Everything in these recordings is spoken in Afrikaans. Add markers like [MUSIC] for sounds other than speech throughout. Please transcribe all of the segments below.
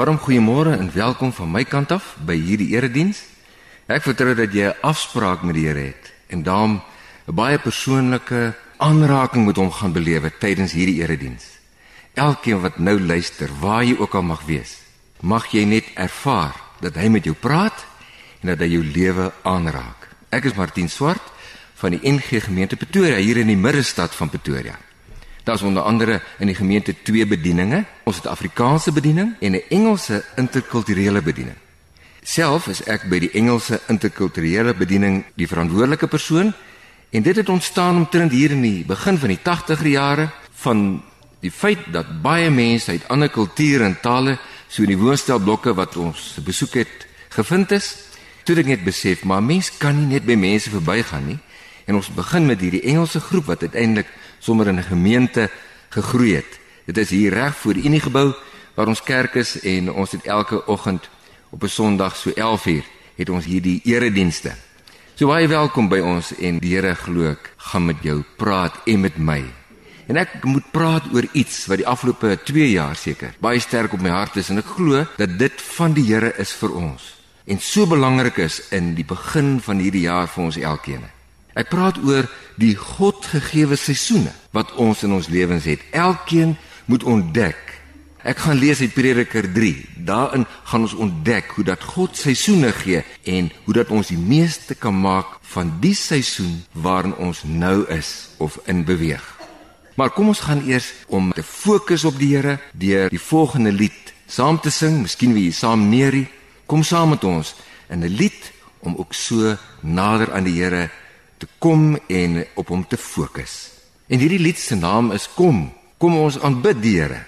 Waarom goeiemôre en welkom van my kant af by hierdie erediens. Ek vertrou dat jy 'n afspraak met die Here het en daarom 'n baie persoonlike aanraking met hom gaan belewe tydens hierdie erediens. Elkeen wat nou luister, waar jy ook al mag wees, mag jy net ervaar dat hy met jou praat en dat hy jou lewe aanraak. Ek is Martin Swart van die NG Gemeente Pretoria hier in die middestad van Pretoria. Daar's onder andere in die gemeente twee bedieninge. Ons het Afrikaanse bediening en 'n Engelse interkulturele bediening. Self is ek by die Engelse interkulturele bediening die verantwoordelike persoon en dit het ontstaan omtrent hier in die begin van die 80er jare van die feit dat baie mense uit ander kulture en tale so in die woonstelblokke wat ons besoek het gevind is. Toe ek net besef maar mens kan nie net by mense verbygaan nie en ons begin met hierdie Engelse groep wat uiteindelik sommer in 'n gemeente gegroei het. Dit is hier reg voor die Unie gebou waar ons kerk is en ons het elke oggend op 'n Sondag so 11uur het ons hier die eredienste. So baie welkom by ons en die Here glo ek gaan met jou praat en met my. En ek moet praat oor iets wat die afgelope 2 jaar seker baie sterk op my hart is en ek glo dat dit van die Here is vir ons en so belangrik is in die begin van hierdie jaar vir ons elkeen. Ek praat oor die Godgegewe seisoene wat ons in ons lewens het. Elkeen moet ontdek. Ek gaan lees uit Prediker 3. Daarin gaan ons ontdek hoe dat God seisoene gee en hoe dat ons die meeste kan maak van die seisoen waarin ons nou is of in beweeg. Maar kom ons gaan eers om te fokus op die Here deur die volgende lied saam te sing. Miskien wie saam neerie. Kom saam met ons in 'n lied om ook so nader aan die Here te kom en op hom te fokus. En hierdie lied se naam is Kom, kom ons aanbid die Here.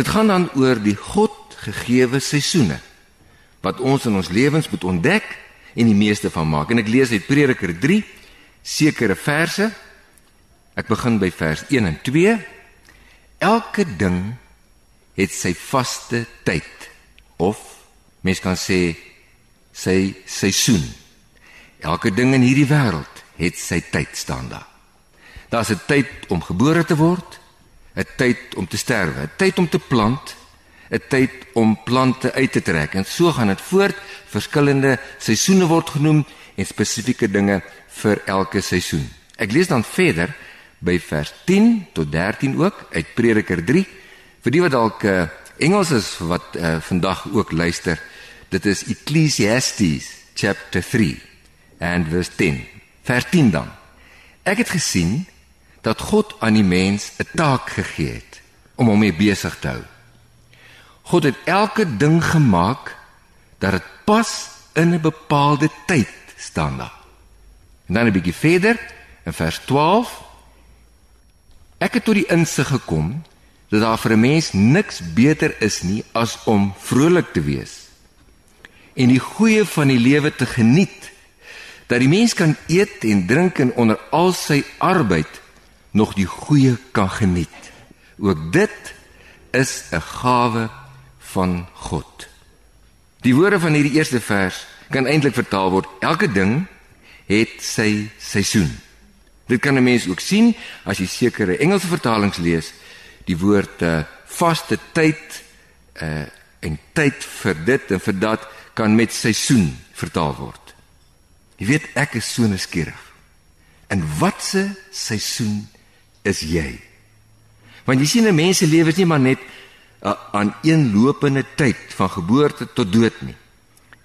Dit gaan dan oor die God gegeewe seisoene. wat ons in ons lewens moet ontdek en die meeste van maak. En ek lees uit Prediker 3 sekere verse. Ek begin by vers 1 en 2. Elke ding het sy vaste tyd of mens kan sê sy seisoen. Elke ding in hierdie wêreld het sy tyd staan daar. Daar's 'n tyd om gebore te word, 'n tyd om te sterwe, 'n tyd om te plant, 'n tyd om plante uit te trek en so gaan dit voort. Verskillende seisoene word genoem en spesifieke dinge vir elke seisoen. Ek lees dan verder by vers 10 tot 13 ook uit Prediker 3 vir die wat dalk uh, Engels is wat uh, vandag ook luister. Dit is Ecclesiastes chapter 3 and verse 10. Vers 10 dan. Ek het gesien dat God aan die mens 'n taak gegee het om hom mee besig te hou. God het elke ding gemaak dat dit pas in 'n bepaalde tyd staan daar. En dan 'n bietjie verder in vers 12 Ek het tot die insig gekom dat daar vir 'n mens niks beter is nie as om vrolik te wees en die goeie van die lewe te geniet dat die mens kan eet en drink en onder al sy arbeid nog die goeie kan geniet. Ook dit is 'n gawe van God. Die woorde van hierdie eerste vers kan eintlik vertaal word: elke ding het sy seisoen. Dit kan 'n mens ook sien as jy sekere Engelse vertalings lees, die woord uh, vaste tyd uh en tyd vir dit en vir dat kan met seisoen vertaal word. Jy weet ek is so nuuskierig. In watse seisoen is jy? Want jy sien 'n mens se lewe is nie maar net aan een lopende tyd van geboorte tot dood nie.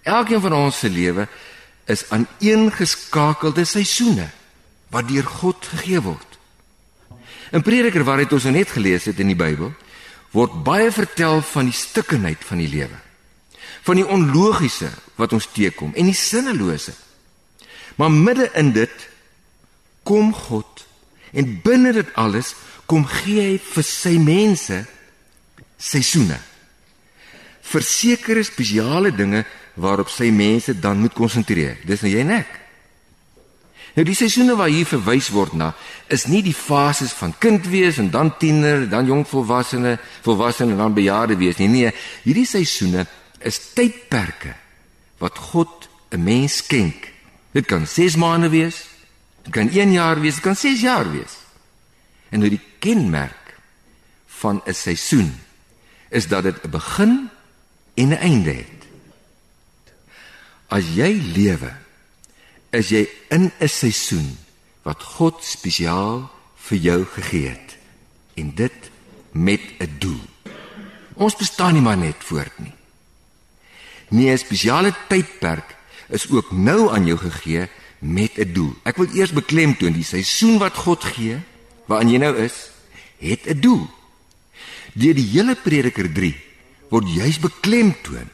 Elkeen van ons se lewe is aan een geskakelde seisoene wat deur God gegee word. In Prediker waar dit ons nou net gelees het in die Bybel, word baie vertel van die stikkenheid van die lewe. Van die onlogiese wat ons teekom en die sinnelose. Maar midde in dit kom God en binne dit alles kom gee hy vir sy mense seisoene. Versekerde spesiale dinge waarop sy mense dan moet konsentreer. Dis nou jy en ek. Nou die seisoene waar hier verwys word na is nie die fases van kind wees en dan tiener, dan jong volwassene, volwassene en dan bejaarde wees nie. Nee, hierdie seisoene is tydperke wat God 'n mens skenk. Dit kan 6 maande wees, dit kan 1 jaar wees, dit kan 6 jaar wees. En nou die kenmerk van 'n seisoen is dat dit 'n begin en 'n einde het. As jy lewe, is jy in 'n seisoen wat God spesiaal vir jou gegee het en dit met 'n doel. Ons bestaan nie maar net voort nie. Nie 'n spesiale tydperk is ook nou aan jou gegee met 'n doel. Ek wil eers beklemtoon die seisoen wat God gee, waarin jy nou is, het 'n doel. Deur die hele Prediker 3 word juis beklemtoon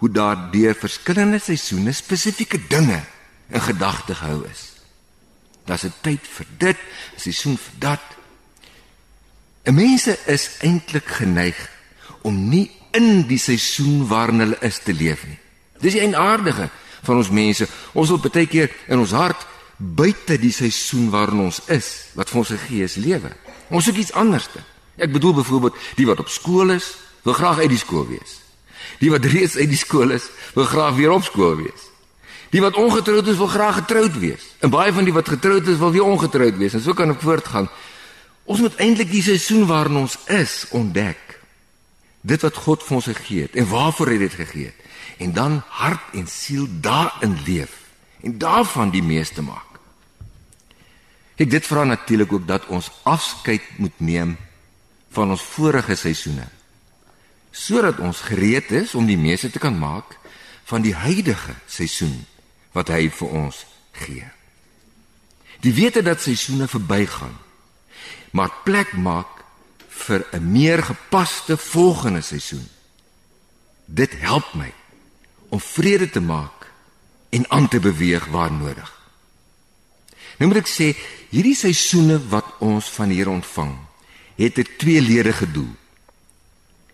hoe daar deur verskillende seisoene spesifieke dinge in gedagte gehou is. Daar's 'n tyd vir dit, 'n seisoen vir dat. 'n Mense is eintlik geneig om nie in die seisoen waarin hulle is te leef nie. Dis die eienaardige van ons mense. Ons wil baie keer in ons hart buite die seisoen waarin ons is, wat vir ons gegee is lewe. Ons soek iets anderste. Ek bedoel byvoorbeeld die wat op skool is, wil graag uit die skool wees. Die wat reeds uit die skool is, wil graag weer op skool wees. Die wat ongetroud is, wil graag getroud wees. En baie van die wat getroud is, wil weer ongetroud wees. En so kan ek voortgaan. Ons moet eintlik die seisoen waarin ons is ontdek. Dit wat God vir ons gegee het en waarvoor hy dit gegee het. En dan hart en siel daarin leef en daarvan die meeste maak. Ek dit vra natuurlik ook dat ons afskeid moet neem van ons vorige seisoene sodat ons gereed is om die meeste te kan maak van die huidige seisoen wat hy vir ons gee. Die wete dat seisoene verbygaan maar plek maak vir 'n meer gepaste volgende seisoen. Dit help my om vrede te maak en aan te beweeg waar nodig. Nou moet ek sê, hierdie seisoene wat ons van hier ontvang, het 'n tweeledige doel.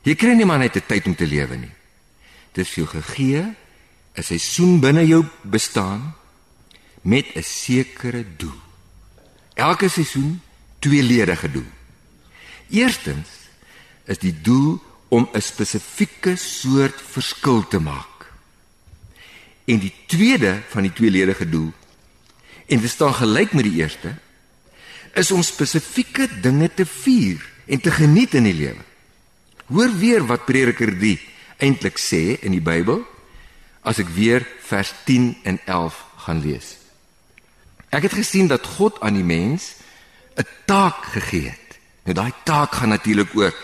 Jy kry nie maar net 'n tyd om te lewe nie. Dit is jou gegee 'n seisoen binne jou bestaan met 'n sekere doel. Elke seisoen tweeledige doel. Eerstens is die doel om 'n spesifieke soort verskil te maak. En die tweede van die tweeledige doel en dit staan gelyk met die eerste is om spesifieke dinge te vier en te geniet in die lewe. Hoor weer wat Prediker 3 eintlik sê in die Bybel as ek weer vers 10 en 11 gaan lees. Ek het gesien dat God aan die mens 'n taak gegee het. Nou daai taak gaan natuurlik oor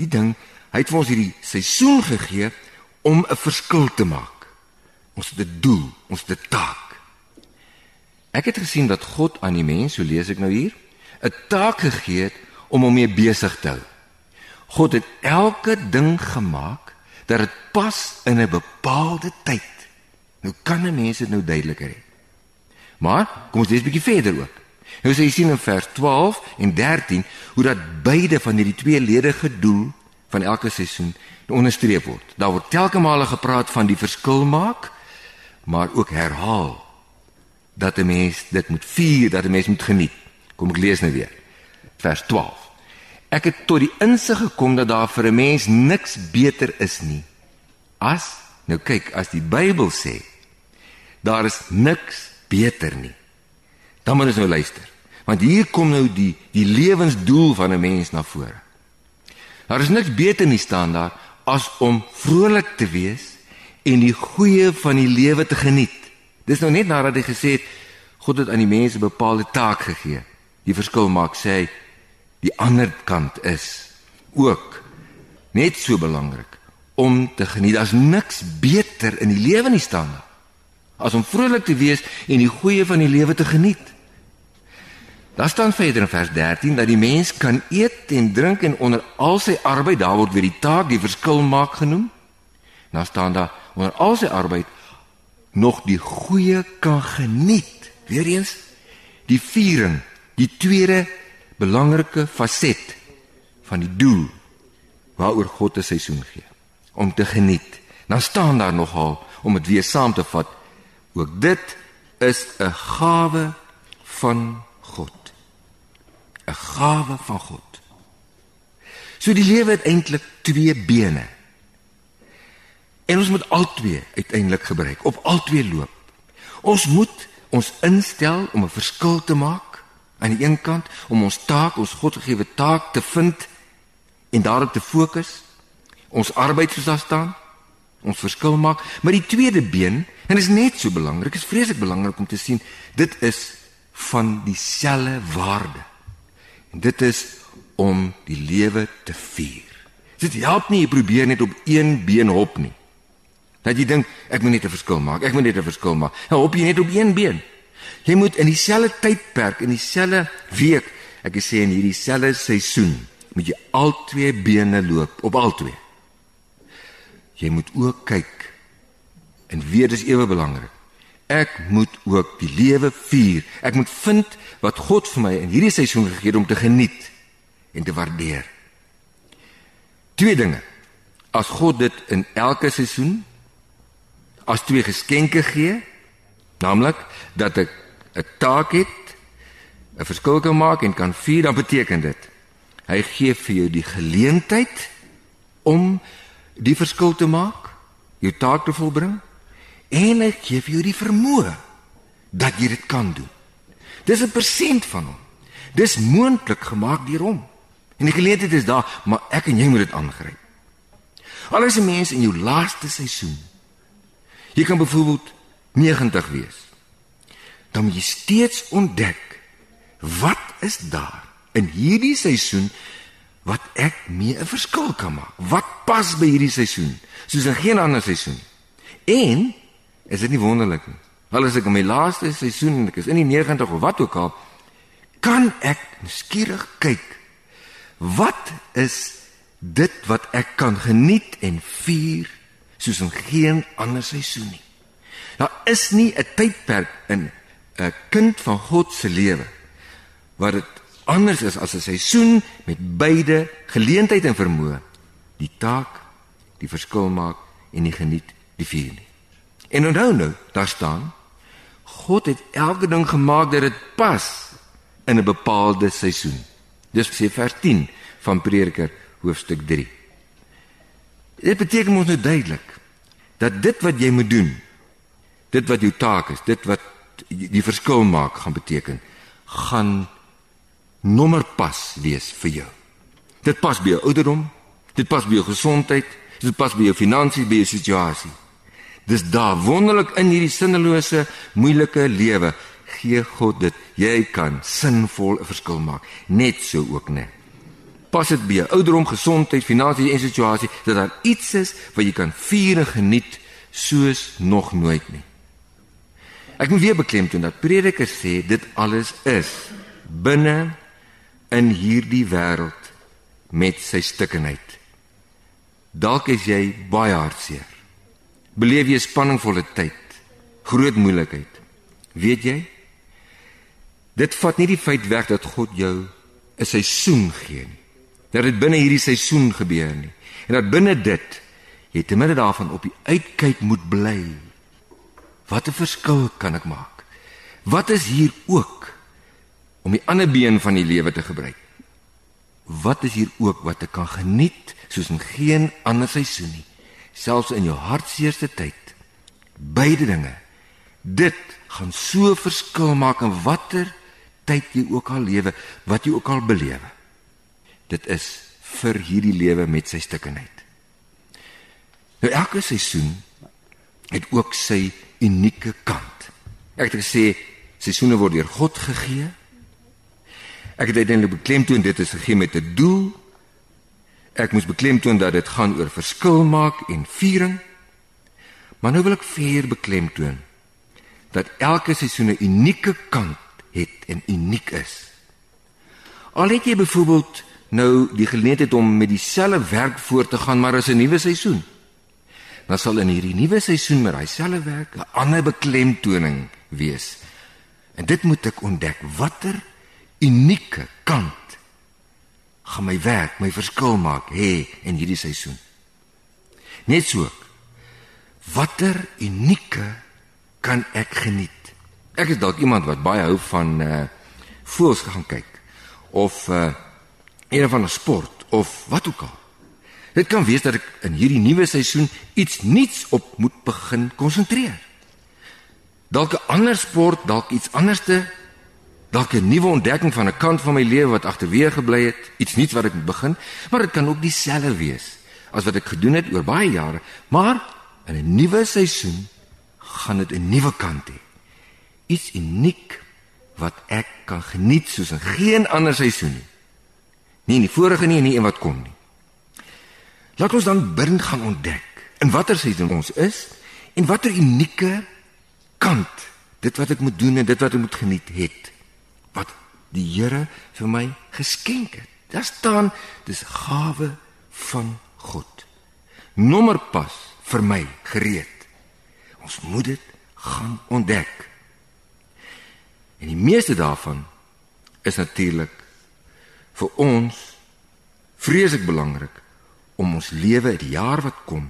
die ding, hy het vir ons hierdie seisoen gegee om 'n verskil te maak. Ons het 'n doel, ons het 'n taak. Ek het gesien dat God aan die mens, so lees ek nou hier, 'n taak gegee het om hom mee besig te hou. God het elke ding gemaak dat dit pas in 'n bepaalde tyd. Nou kan 'n mens dit nou duideliker hê. Maar kom ons lees 'n bietjie verder ook. Nou sê jy sien in vers 12 en 13 hoe dat beide van hierdie tweeledige doel van elke seisoen onderstreep word. Daar word telke male gepraat van die verskil maak, maar ook herhaal dat 'n mens dit moet vier, dat 'n mens moet geniet. Kom ek lees nou weer. Vers 12. Ek het tot die insig gekom dat daar vir 'n mens niks beter is nie. As nou kyk, as die Bybel sê daar is niks beter nie. Dan moet ons nou luister. Want hier kom nou die die lewensdoel van 'n mens na vore. Daar is niks beter nie staan daar as om vrolik te wees en die goeie van die lewe te geniet. Dis nou net nadat hy gesê het God het aan die mense 'n bepaalde taak gegee. Die verskil maak sê hy die ander kant is ook net so belangrik om te geniet. Daar's niks beter in die lewe nie staan daar as om vrolik te wees en die goeie van die lewe te geniet. Daar staan verder in vers 13 dat die mens kan eet en drink en onder al sy arbeid daar word weer die taak die verskil maak genoem. Dan staan daar onder al sy arbeid nog die goeie kan geniet. Weereens die viering, die tweede belangrike faset van die doel waaroor God 'n seisoen gee om te geniet. Dan staan daar nogal om dit weer saam te vat. Ook dit is 'n gawe van God. 'n Gawe van God. So die lewe het eintlik twee bene. En ons moet albei uiteindelik gebruik, op albei loop. Ons moet ons instel om 'n verskil te maak aan die een kant om ons taak, ons Godgegewe taak te vind en daarop te fokus. Ons arbeid soos daar staan, ons verskil maak, maar die tweede been, en is net so belangrik, is vreeslik belangrik om te sien, dit is van dieselfde waarde. En dit is om die lewe te vier. Dit help nie jy probeer net op een been hop nie. Dat jy dink ek moet net 'n verskil maak. Ek moet net 'n verskil maak. Nou hop jy net op een been. Jy moet in dieselfde tydperk, in dieselfde week, ek sê in hierdie selfde seisoen, moet jy al twee bene loop, op al twee. Jy moet ook kyk en weet dis ewe belangrik. Ek moet ook die lewe vier. Ek moet vind wat God vir my in hierdie seisoen gegee het om te geniet en te waardeer. Twee dinge. As God dit in elke seisoen as twee geskenke gee, naamlik dat ek 'n taak het, 'n verskil kan maak en kan vier, dan beteken dit hy gee vir jou die geleentheid om die verskil te maak, jou taak te volbring en hy gee vir jou die vermoë dat jy dit kan doen. Dis 'n persent van hom. Dis moontlik gemaak deur hom. En die geleentheid is daar, maar ek en jy moet dit aangryp. Al is 'n mens in jou laaste seisoen Jy kan byvoorbeeld 90 wees. Dan moet jy steeds ontdek wat is daar in hierdie seisoen wat ek mee 'n verskil kan maak. Wat pas by hierdie seisoen soos in geen ander seisoen. En is dit nie wonderlik nie? Al is ek in my laaste seisoen en ek is in die 90 of wat ook al, kan ek skieurig kyk. Wat is dit wat ek kan geniet en vier soos in geen ander seisoen nie. Daar is nie 'n tydperk in 'n kind van God se lewe waar dit anders is as 'n seisoen met beide geleentheid en vermoë, die taak, die verskil maak en die geniet die vier nie. En onthou nou, daar staan God het elke ding gemaak dat dit pas in 'n bepaalde seisoen. Dis sê vers 10 van Prediker hoofstuk 3. Dit beteken mos nou duidelik dat dit wat jy moet doen, dit wat jou taak is, dit wat die verskil maak gaan beteken, gaan nommer pas wees vir jou. Dit pas by jou ouderdom, dit pas by jou gesondheid, dit pas by jou finansies, by jou situasie. Dis daar wonderlik in hierdie sinnelose, moeilike lewe gee God dit. Jy kan sinvol 'n verskil maak, net so ook net. Pas dit by jou ouderdom, gesondheid, finansies en situasie dat daar iets is wat jy kan vier en geniet soos nog nooit nie. Ek moet weer beklemtoon dat Prediker sê dit alles is binne in hierdie wêreld met sy stikkenheid. Dalk is jy baie hartseer. Beleef jy spanningvolle tyd, groot moeilikheid. Weet jy? Dit vat nie die feit weg dat God jou 'n seisoen gee nie. Dat dit binne hierdie seisoen gebeur nie. En dat binne dit jy te midde daarvan op die uitkyk moet bly. Wat 'n verskil kan ek maak? Wat is hier ook om die ander been van die lewe te gebruik? Wat is hier ook wat ek kan geniet soos in geen ander seisoen nie, selfs in jou hartseerste tyd. Beide dinge. Dit gaan so verskil maak in watter tyd jy ook al lewe, wat jy ook al belewe. Dit is vir hierdie lewe met sy stikkenheid. Nou elke seisoen het ook sy unieke kant. Ek het gesê seisoene word deur God gegee. Ek het uiteindelik beklemtoon dit is gegee met 'n doel Ek moes beklemtoon dat dit gaan oor verskil maak en viering. Maar nou wil ek vir beklemtoon dat elke seisoen 'n unieke kant het en uniek is. Al het jy byvoorbeeld nou die geleentheid om met dieselfde werk voort te gaan maar as 'n nuwe seisoen. Dan sal in hierdie nuwe seisoen met daai selfde werk 'n ander beklemtoning wees. En dit moet ek ontdek watter unieke kant gaan my werk, my verskil maak hê in hierdie seisoen. Net so. Watter unieke kan ek geniet? Ek is dalk iemand wat baie hou van uh voels gaan kyk of uh een van 'n sport of wat ook al. Dit kan wees dat ek in hierdie nuwe seisoen iets nuuts op moet begin konsentreer. Dalk 'n ander sport, dalk iets anderste dalk 'n nuwe ontdekking van 'n kant van my lewe wat agterweer gebly het, iets nuuts wat ek moet begin, maar dit kan ook dieselfde wees as wat ek gedoen het oor baie jare, maar in 'n nuwe seisoen gaan dit 'n nuwe kant hê. Iets uniek wat ek kan geniet soos in geen ander seisoen nie. Nie in die vorige nie en nie een wat kom nie. Laat ons dan binne gaan ontdek in watter seisoen ons is en watter unieke kant dit wat ek moet doen en dit wat ek moet geniet het die Here vir my geskenk het. Daar staan dis gawe van God. Nommer pas vir my gereed. Ons moet dit gaan ontdek. En die meeste daarvan is natuurlik vir ons vreeslik belangrik om ons lewe die jaar wat kom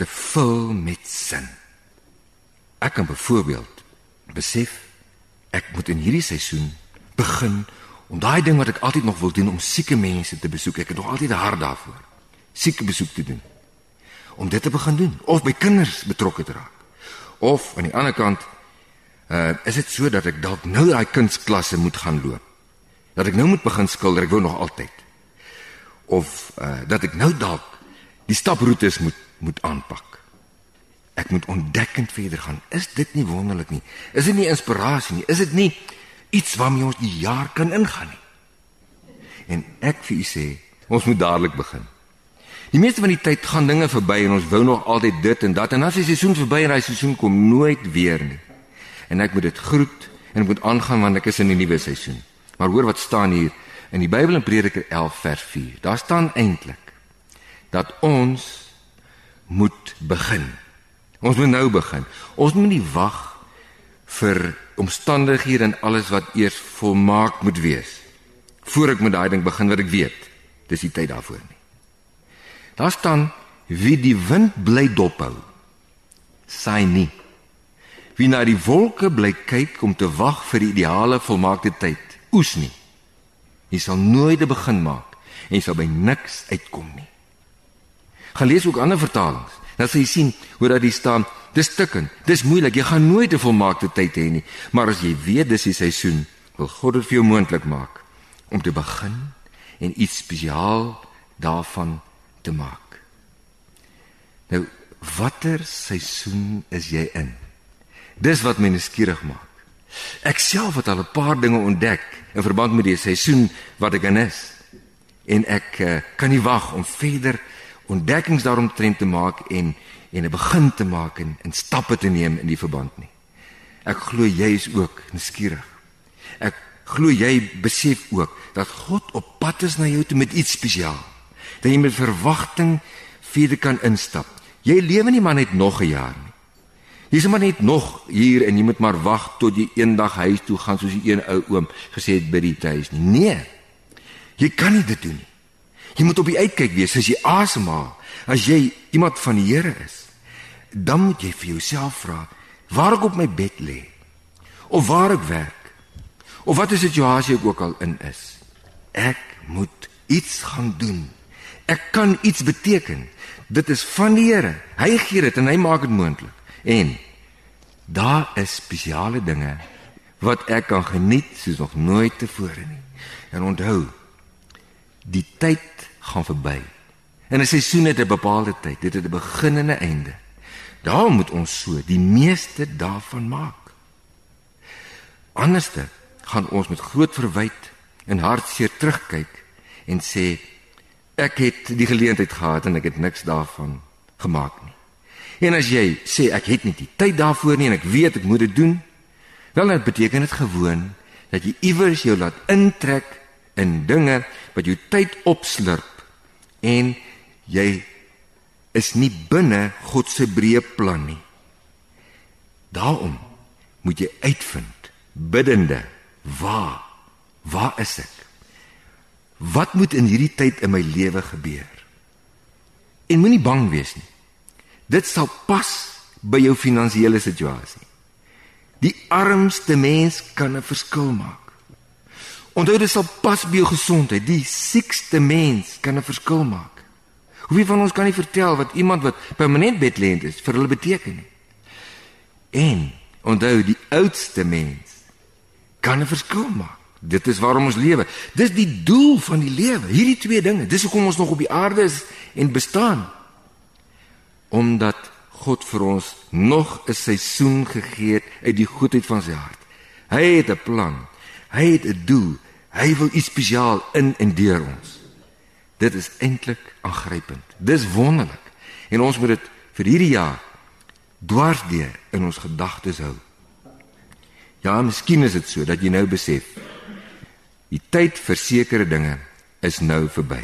te vul met sin. Ek kan byvoorbeeld besef ek moet in hierdie seisoen begin om daai ding wat ek altyd nog wil doen om sieke mense te besoek. Ek het nog altyd 'n hart daarvoor. Sieke besoek te doen. Om dit te begin doen of by kinders betrokke te raak. Of aan die ander kant uh is dit so dat ek dalk nou daai kunsklasse moet gaan loop. Dat ek nou moet begin skilder, ek wou nog altyd. Of uh dat ek nou dalk die staproetes moet moet aanpak. Ek moet ontdekkend verder gaan. Is dit nie wonderlik nie? Is dit nie inspirasie nie? Is dit nie iets waarmee ons die jaar kan ingaan nie? En ek vir u sê, ons moet dadelik begin. Die meeste van die tyd gaan dinge verby en ons wou nog altyd dit en dat en as die seisoen verby en hy seisoen kom nooit weer nie. En ek moet dit groet en ek moet aangaan want ek is in 'n nuwe seisoen. Maar hoor wat staan hier in die Bybel in Prediker 11 vers 4. Daar staan eintlik dat ons moet begin. Ons moet nou begin. Ons moet nie wag vir omstandighede en alles wat eers volmaak moet wees voor ek met daai ding begin wat ek weet. Dis die tyd daarvoor nie. Daar staan wie die wind bly dophou saai nie. Wie na die wolke bly kyk om te wag vir die ideale volmaakte tyd, oes nie. Jy sal nooit 'n begin maak en jy sal by niks uitkom nie. Gaan lees ook ander vertalings. Dan sal jy sien hoe dat die staan, dis stikken, dis moeilik, jy gaan nooit 'n volmaakte tyd hê nie, maar as jy weet dis die seisoen, wil God dit vir jou moontlik maak om te begin en iets spesiaal daarvan te maak. Nou, watter seisoen is jy in? Dis wat my nuuskierig maak. Ek self het al 'n paar dinge ontdek in verband met die seisoen wat ek in is. En ek uh, kan nie wag om verder ontdekkings daaromtrent te maak en en 'n begin te maak en, en stappe te neem in die verband nie. Ek glo jy is ook nuuskierig. Ek glo jy besef ook dat God op pad is na jou toe met iets spesiaal. Dat jy met verwagting verder kan instap. Jy lewe nie maar net nog 'n jaar nie. Jy is maar net nog hier en jy moet maar wag tot jy eendag huis toe gaan soos die een ou oom gesê het by die huis nie. Nee. Jy kan nie dit doen nie. Jy moet op die uitkyk wees as jy asemhaal. As jy iemand van die Here is, dan moet jy vir jouself vra waar ek op my bed lê of waar ek werk of watter situasie ek ook al in is. Ek moet iets gaan doen. Ek kan iets beteken. Dit is van die Here. Hy gee dit en hy maak dit moontlik. En daar is spesiale dinge wat ek kan geniet soos nog nooit tevore nie. En onthou, die tyd gaan verby. En 'n seisoen het 'n bepaalde tyd, dit het 'n begin en 'n einde. Daar moet ons so die meeste daarvan maak. Anderste gaan ons met groot verwyd en hartseer terugkyk en sê ek het die geleentheid gehad en ek het niks daarvan gemaak nie. En as jy sê ek het nie die tyd daarvoor nie en ek weet ek moet dit doen, wel dit beteken dit gewoon dat jy iewers jou laat intrek in dinge wat jou tyd opslurp en jy is nie binne God se breë plan nie. Daarom moet jy uitvind biddende waar waar is ek? Wat moet in hierdie tyd in my lewe gebeur? En moenie bang wees nie. Dit sal pas by jou finansiële situasie. Die armste mens kan 'n verskil maak. Onthou dit sal pas by jou gesondheid. Die siekste mens kan 'n verskil maak. Hoeveel van ons kan nie vertel wat iemand wat permanent bedlend is vir hulle beteken nie. En onthou die oudste mens kan 'n verskil maak. Dit is waarom ons lewe. Dis die doel van die lewe. Hierdie twee dinge. Dis hoekom ons nog op die aarde is en bestaan. Omdat God vir ons nog 'n seisoen gegee het uit die goedheid van sy hart. Hy het 'n plan. Hy het 'n doel. Hy wil iets spesiaal in en deur ons. Dit is eintlik aangrypend. Dis wonderlik. En ons moet dit vir hierdie jaar dwarsdeur in ons gedagtes hou. Ja, miskien is dit so dat jy nou besef die tyd vir sekere dinge is nou verby.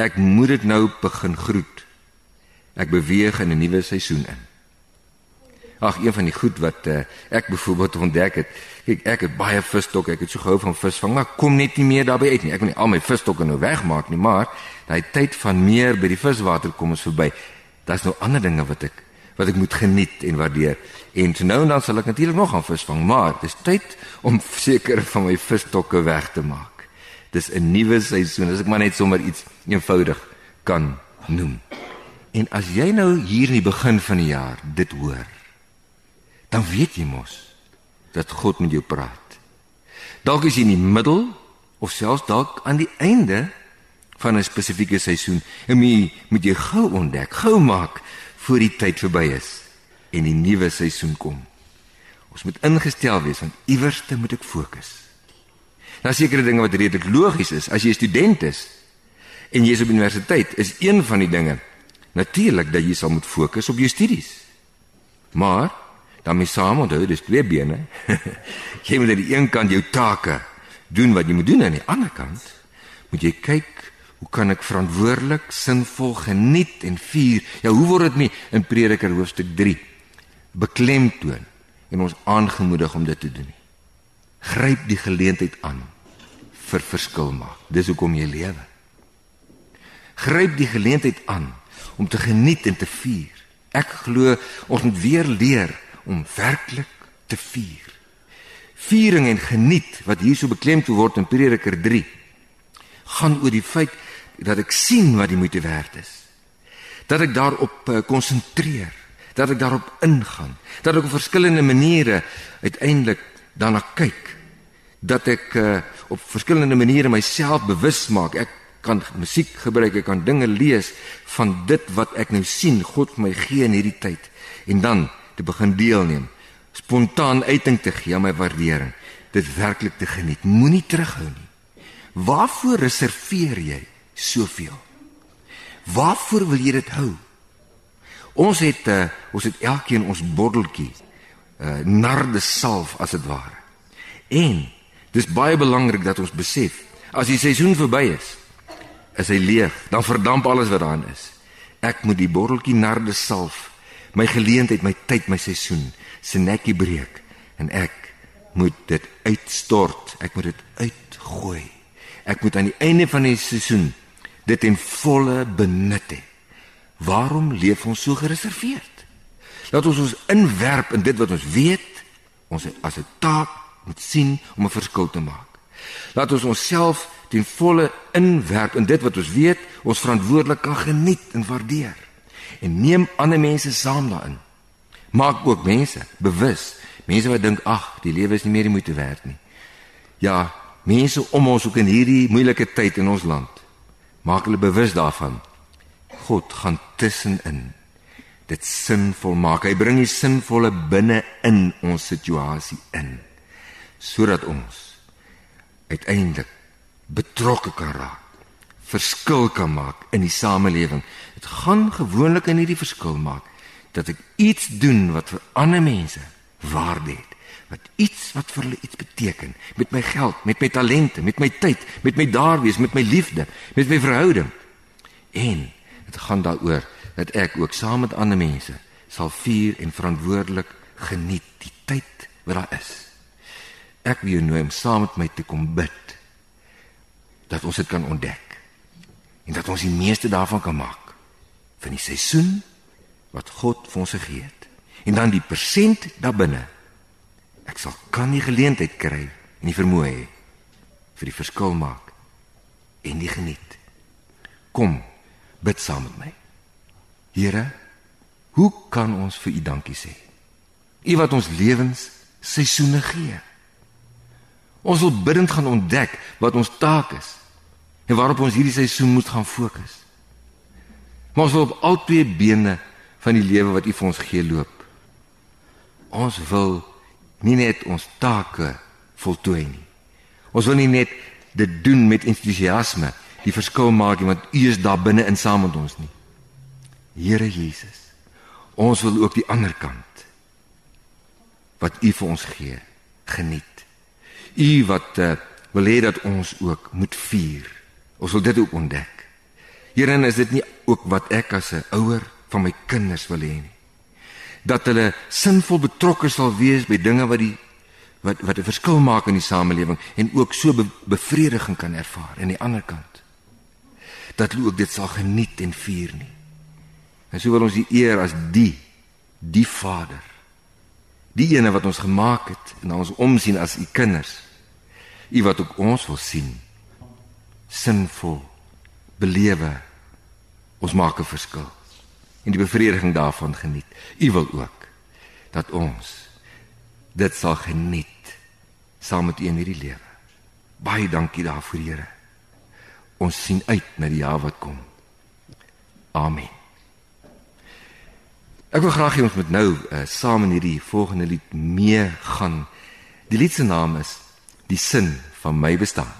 Ek moet dit nou begin groet. Ek beweeg in 'n nuwe seisoen in. Ag, een van die goed wat uh, ek byvoorbeeld ontdek het, kyk, ek het baie visstokke, ek het so gehou van visvang, maar kom net nie meer daarby uit nie. Ek wil nie al my visstokke nou wegmaak nie, maar daai tyd van meer by die viswater kom ons verby. Daar's nou ander dinge wat ek wat ek moet geniet en waardeer. En so nou en dan sal ek natuurlik nog gaan visvang, maar dis tyd om [LAUGHS] seker van my visstokke weg te maak. Dis 'n nuwe seisoen, as ek maar net sommer iets eenvoudig kan noem. En as jy nou hier in die begin van die jaar dit hoor, dan weet jy mos dat God met jou praat. Dalk is jy in die middel of selfs dalk aan die einde van 'n spesifieke seisoen en jy moet jy gou ontdek, gou maak voor die tyd verby is en die nuwe seisoen kom. Ons moet ingestel wees want iewers te moet ek fokus. Daar sekerre dinge wat redelik logies is as jy 'n student is en jy is op universiteit, is een van die dinge natuurlik dat jy sal moet fokus op jou studies. Maar dan mee saam onthou dis twee bene. [LAUGHS] jy moet aan die een kant jou take doen wat jy moet doen aan die ander kant moet jy kyk hoe kan ek verantwoordelik, sinvol geniet en vier. Ja, hoe word dit mee in Prediker hoofstuk 3 beklemtoon en ons aangemoedig om dit te doen. Gryp die geleentheid aan vir verskil maak. Dis hoekom jy lewe. Gryp die geleentheid aan om te geniet en te vier. Ek glo ons moet weer leer om werklik te vier. Viering en geniet wat hier so beklemtoon word in Prediker 3 gaan oor die feit dat ek sien wat die moeite werd is. Dat ek daarop eh, konsentreer, dat ek daarop ingaan, dat ek op verskillende maniere uiteindelik daarna kyk, dat ek uh, op verskillende maniere myself bewus maak. Ek kan musiek gebruik, ek kan dinge lees van dit wat ek nou sien God my gee in hierdie tyd en dan te begin deelneem, spontaan uiting te gee aan my waardering, dit werklik te geniet. Moenie terughou nie. Waarvoor reserveer jy soveel? Waarvoor wil jy dit hou? Ons het uh, ons het elkeen ons botteltjie uh, narde salf as dit ware. En dis baie belangrik dat ons besef as die seisoen verby is, is hy leeg, dan verdamp alles wat daarin is. Ek moet die botteltjie narde salf, my geleentheid, my tyd, my seisoen, se nekkie breek en ek moet dit uitstort. Ek moet dit uitgooi. Ek moet aan die einde van die seisoen dit in volle benut hê. Waarom leef ons so gereserveerd? Laat ons ons inwerp in dit wat ons weet, ons as 'n taak moet sien om 'n verskil te maak. Laat ons onsself ten volle inwerp in dit wat ons weet, ons verantwoordelik kan geniet en waardeer. En neem ander mense saam daarin. Maak ook mense bewus, mense wat dink ag, die lewe is nie meer die moeite werd nie. Ja, mense om ons ook in hierdie moeilike tyd in ons land maak hulle bewus daarvan. God gaan tussenin dit sinvol maak. Hy bring die sinvolle binne in ons situasie in sodat ons uiteindelik betrokke kan raak, verskil kan maak in die samelewing. Dit gaan gewoonlik in hierdie verskil maak dat ek iets doen wat vir ander mense waarde het wat iets wat vir hulle iets beteken met my geld, met my talente, met my tyd, met my daar wees, met my liefde, met my verhouding. En dit gaan daaroor dat ek ook saam met ander mense sal vier en verantwoordelik geniet die tyd wat daar is. Ek wil jou nooi om saam met my te kom bid dat ons dit kan ontdek en dat ons die meeste daarvan kan maak van die seisoen wat God vir ons gegee het. En dan die persent daarbinne Ek sal kan die geleentheid kry en die vermoë hê vir die verskil maak en die geniet. Kom, bid saam met my. Here, hoe kan ons vir U dankie sê? U wat ons lewens seisoene gee. Ons wil bidend gaan ontdek wat ons taak is en waarop ons hierdie seisoen moet gaan fokus. Maar ons wil op al twee bene van die lewe wat U vir ons gee loop. Ons wil nie net ons take voltooi nie. Ons wil nie net dit doen met entoesiasme, die verskil maak nie want U is daar binne in saam met ons nie. Here Jesus, ons wil ook die ander kant wat U vir ons gee, geniet. U wat uh, wil hê dat ons ook moet vier. Ons wil dit ook ontdek. Here, is dit nie ook wat ek as 'n ouer van my kinders wil hê nie? dat hulle sinvol betrokke sal wees by dinge wat die wat wat 'n verskil maak in die samelewing en ook so be, bevrediging kan ervaar aan die ander kant. Dat hulle ook dit sal geniet en vier nie. En so wil ons die eer as die die Vader. Die ene wat ons gemaak het en ons omsien as u kinders. U wat ook ons wil sien. Sinvol belewe. Ons maak 'n verskil en die bevrediging daarvan geniet. U wil ook dat ons dit sal geniet saam met U in hierdie lewe. Baie dankie daarvoor, Here. Ons sien uit na die jaar wat kom. Amen. Ek wil graag hê ons moet nou uh, saam in hierdie volgende lied mee gaan. Die lied se naam is Die sin van my bestaan.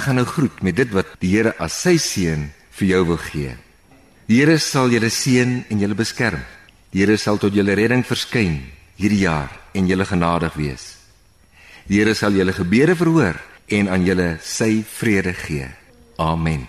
Ek gaan nou groet met dit wat die Here as sy seën vir jou wil gee. Die Here sal julle seën en julle beskerm. Die Here sal tot julle redding verskyn hierdie jaar en julle genadig wees. Die Here sal julle gebede verhoor en aan julle sy vrede gee. Amen.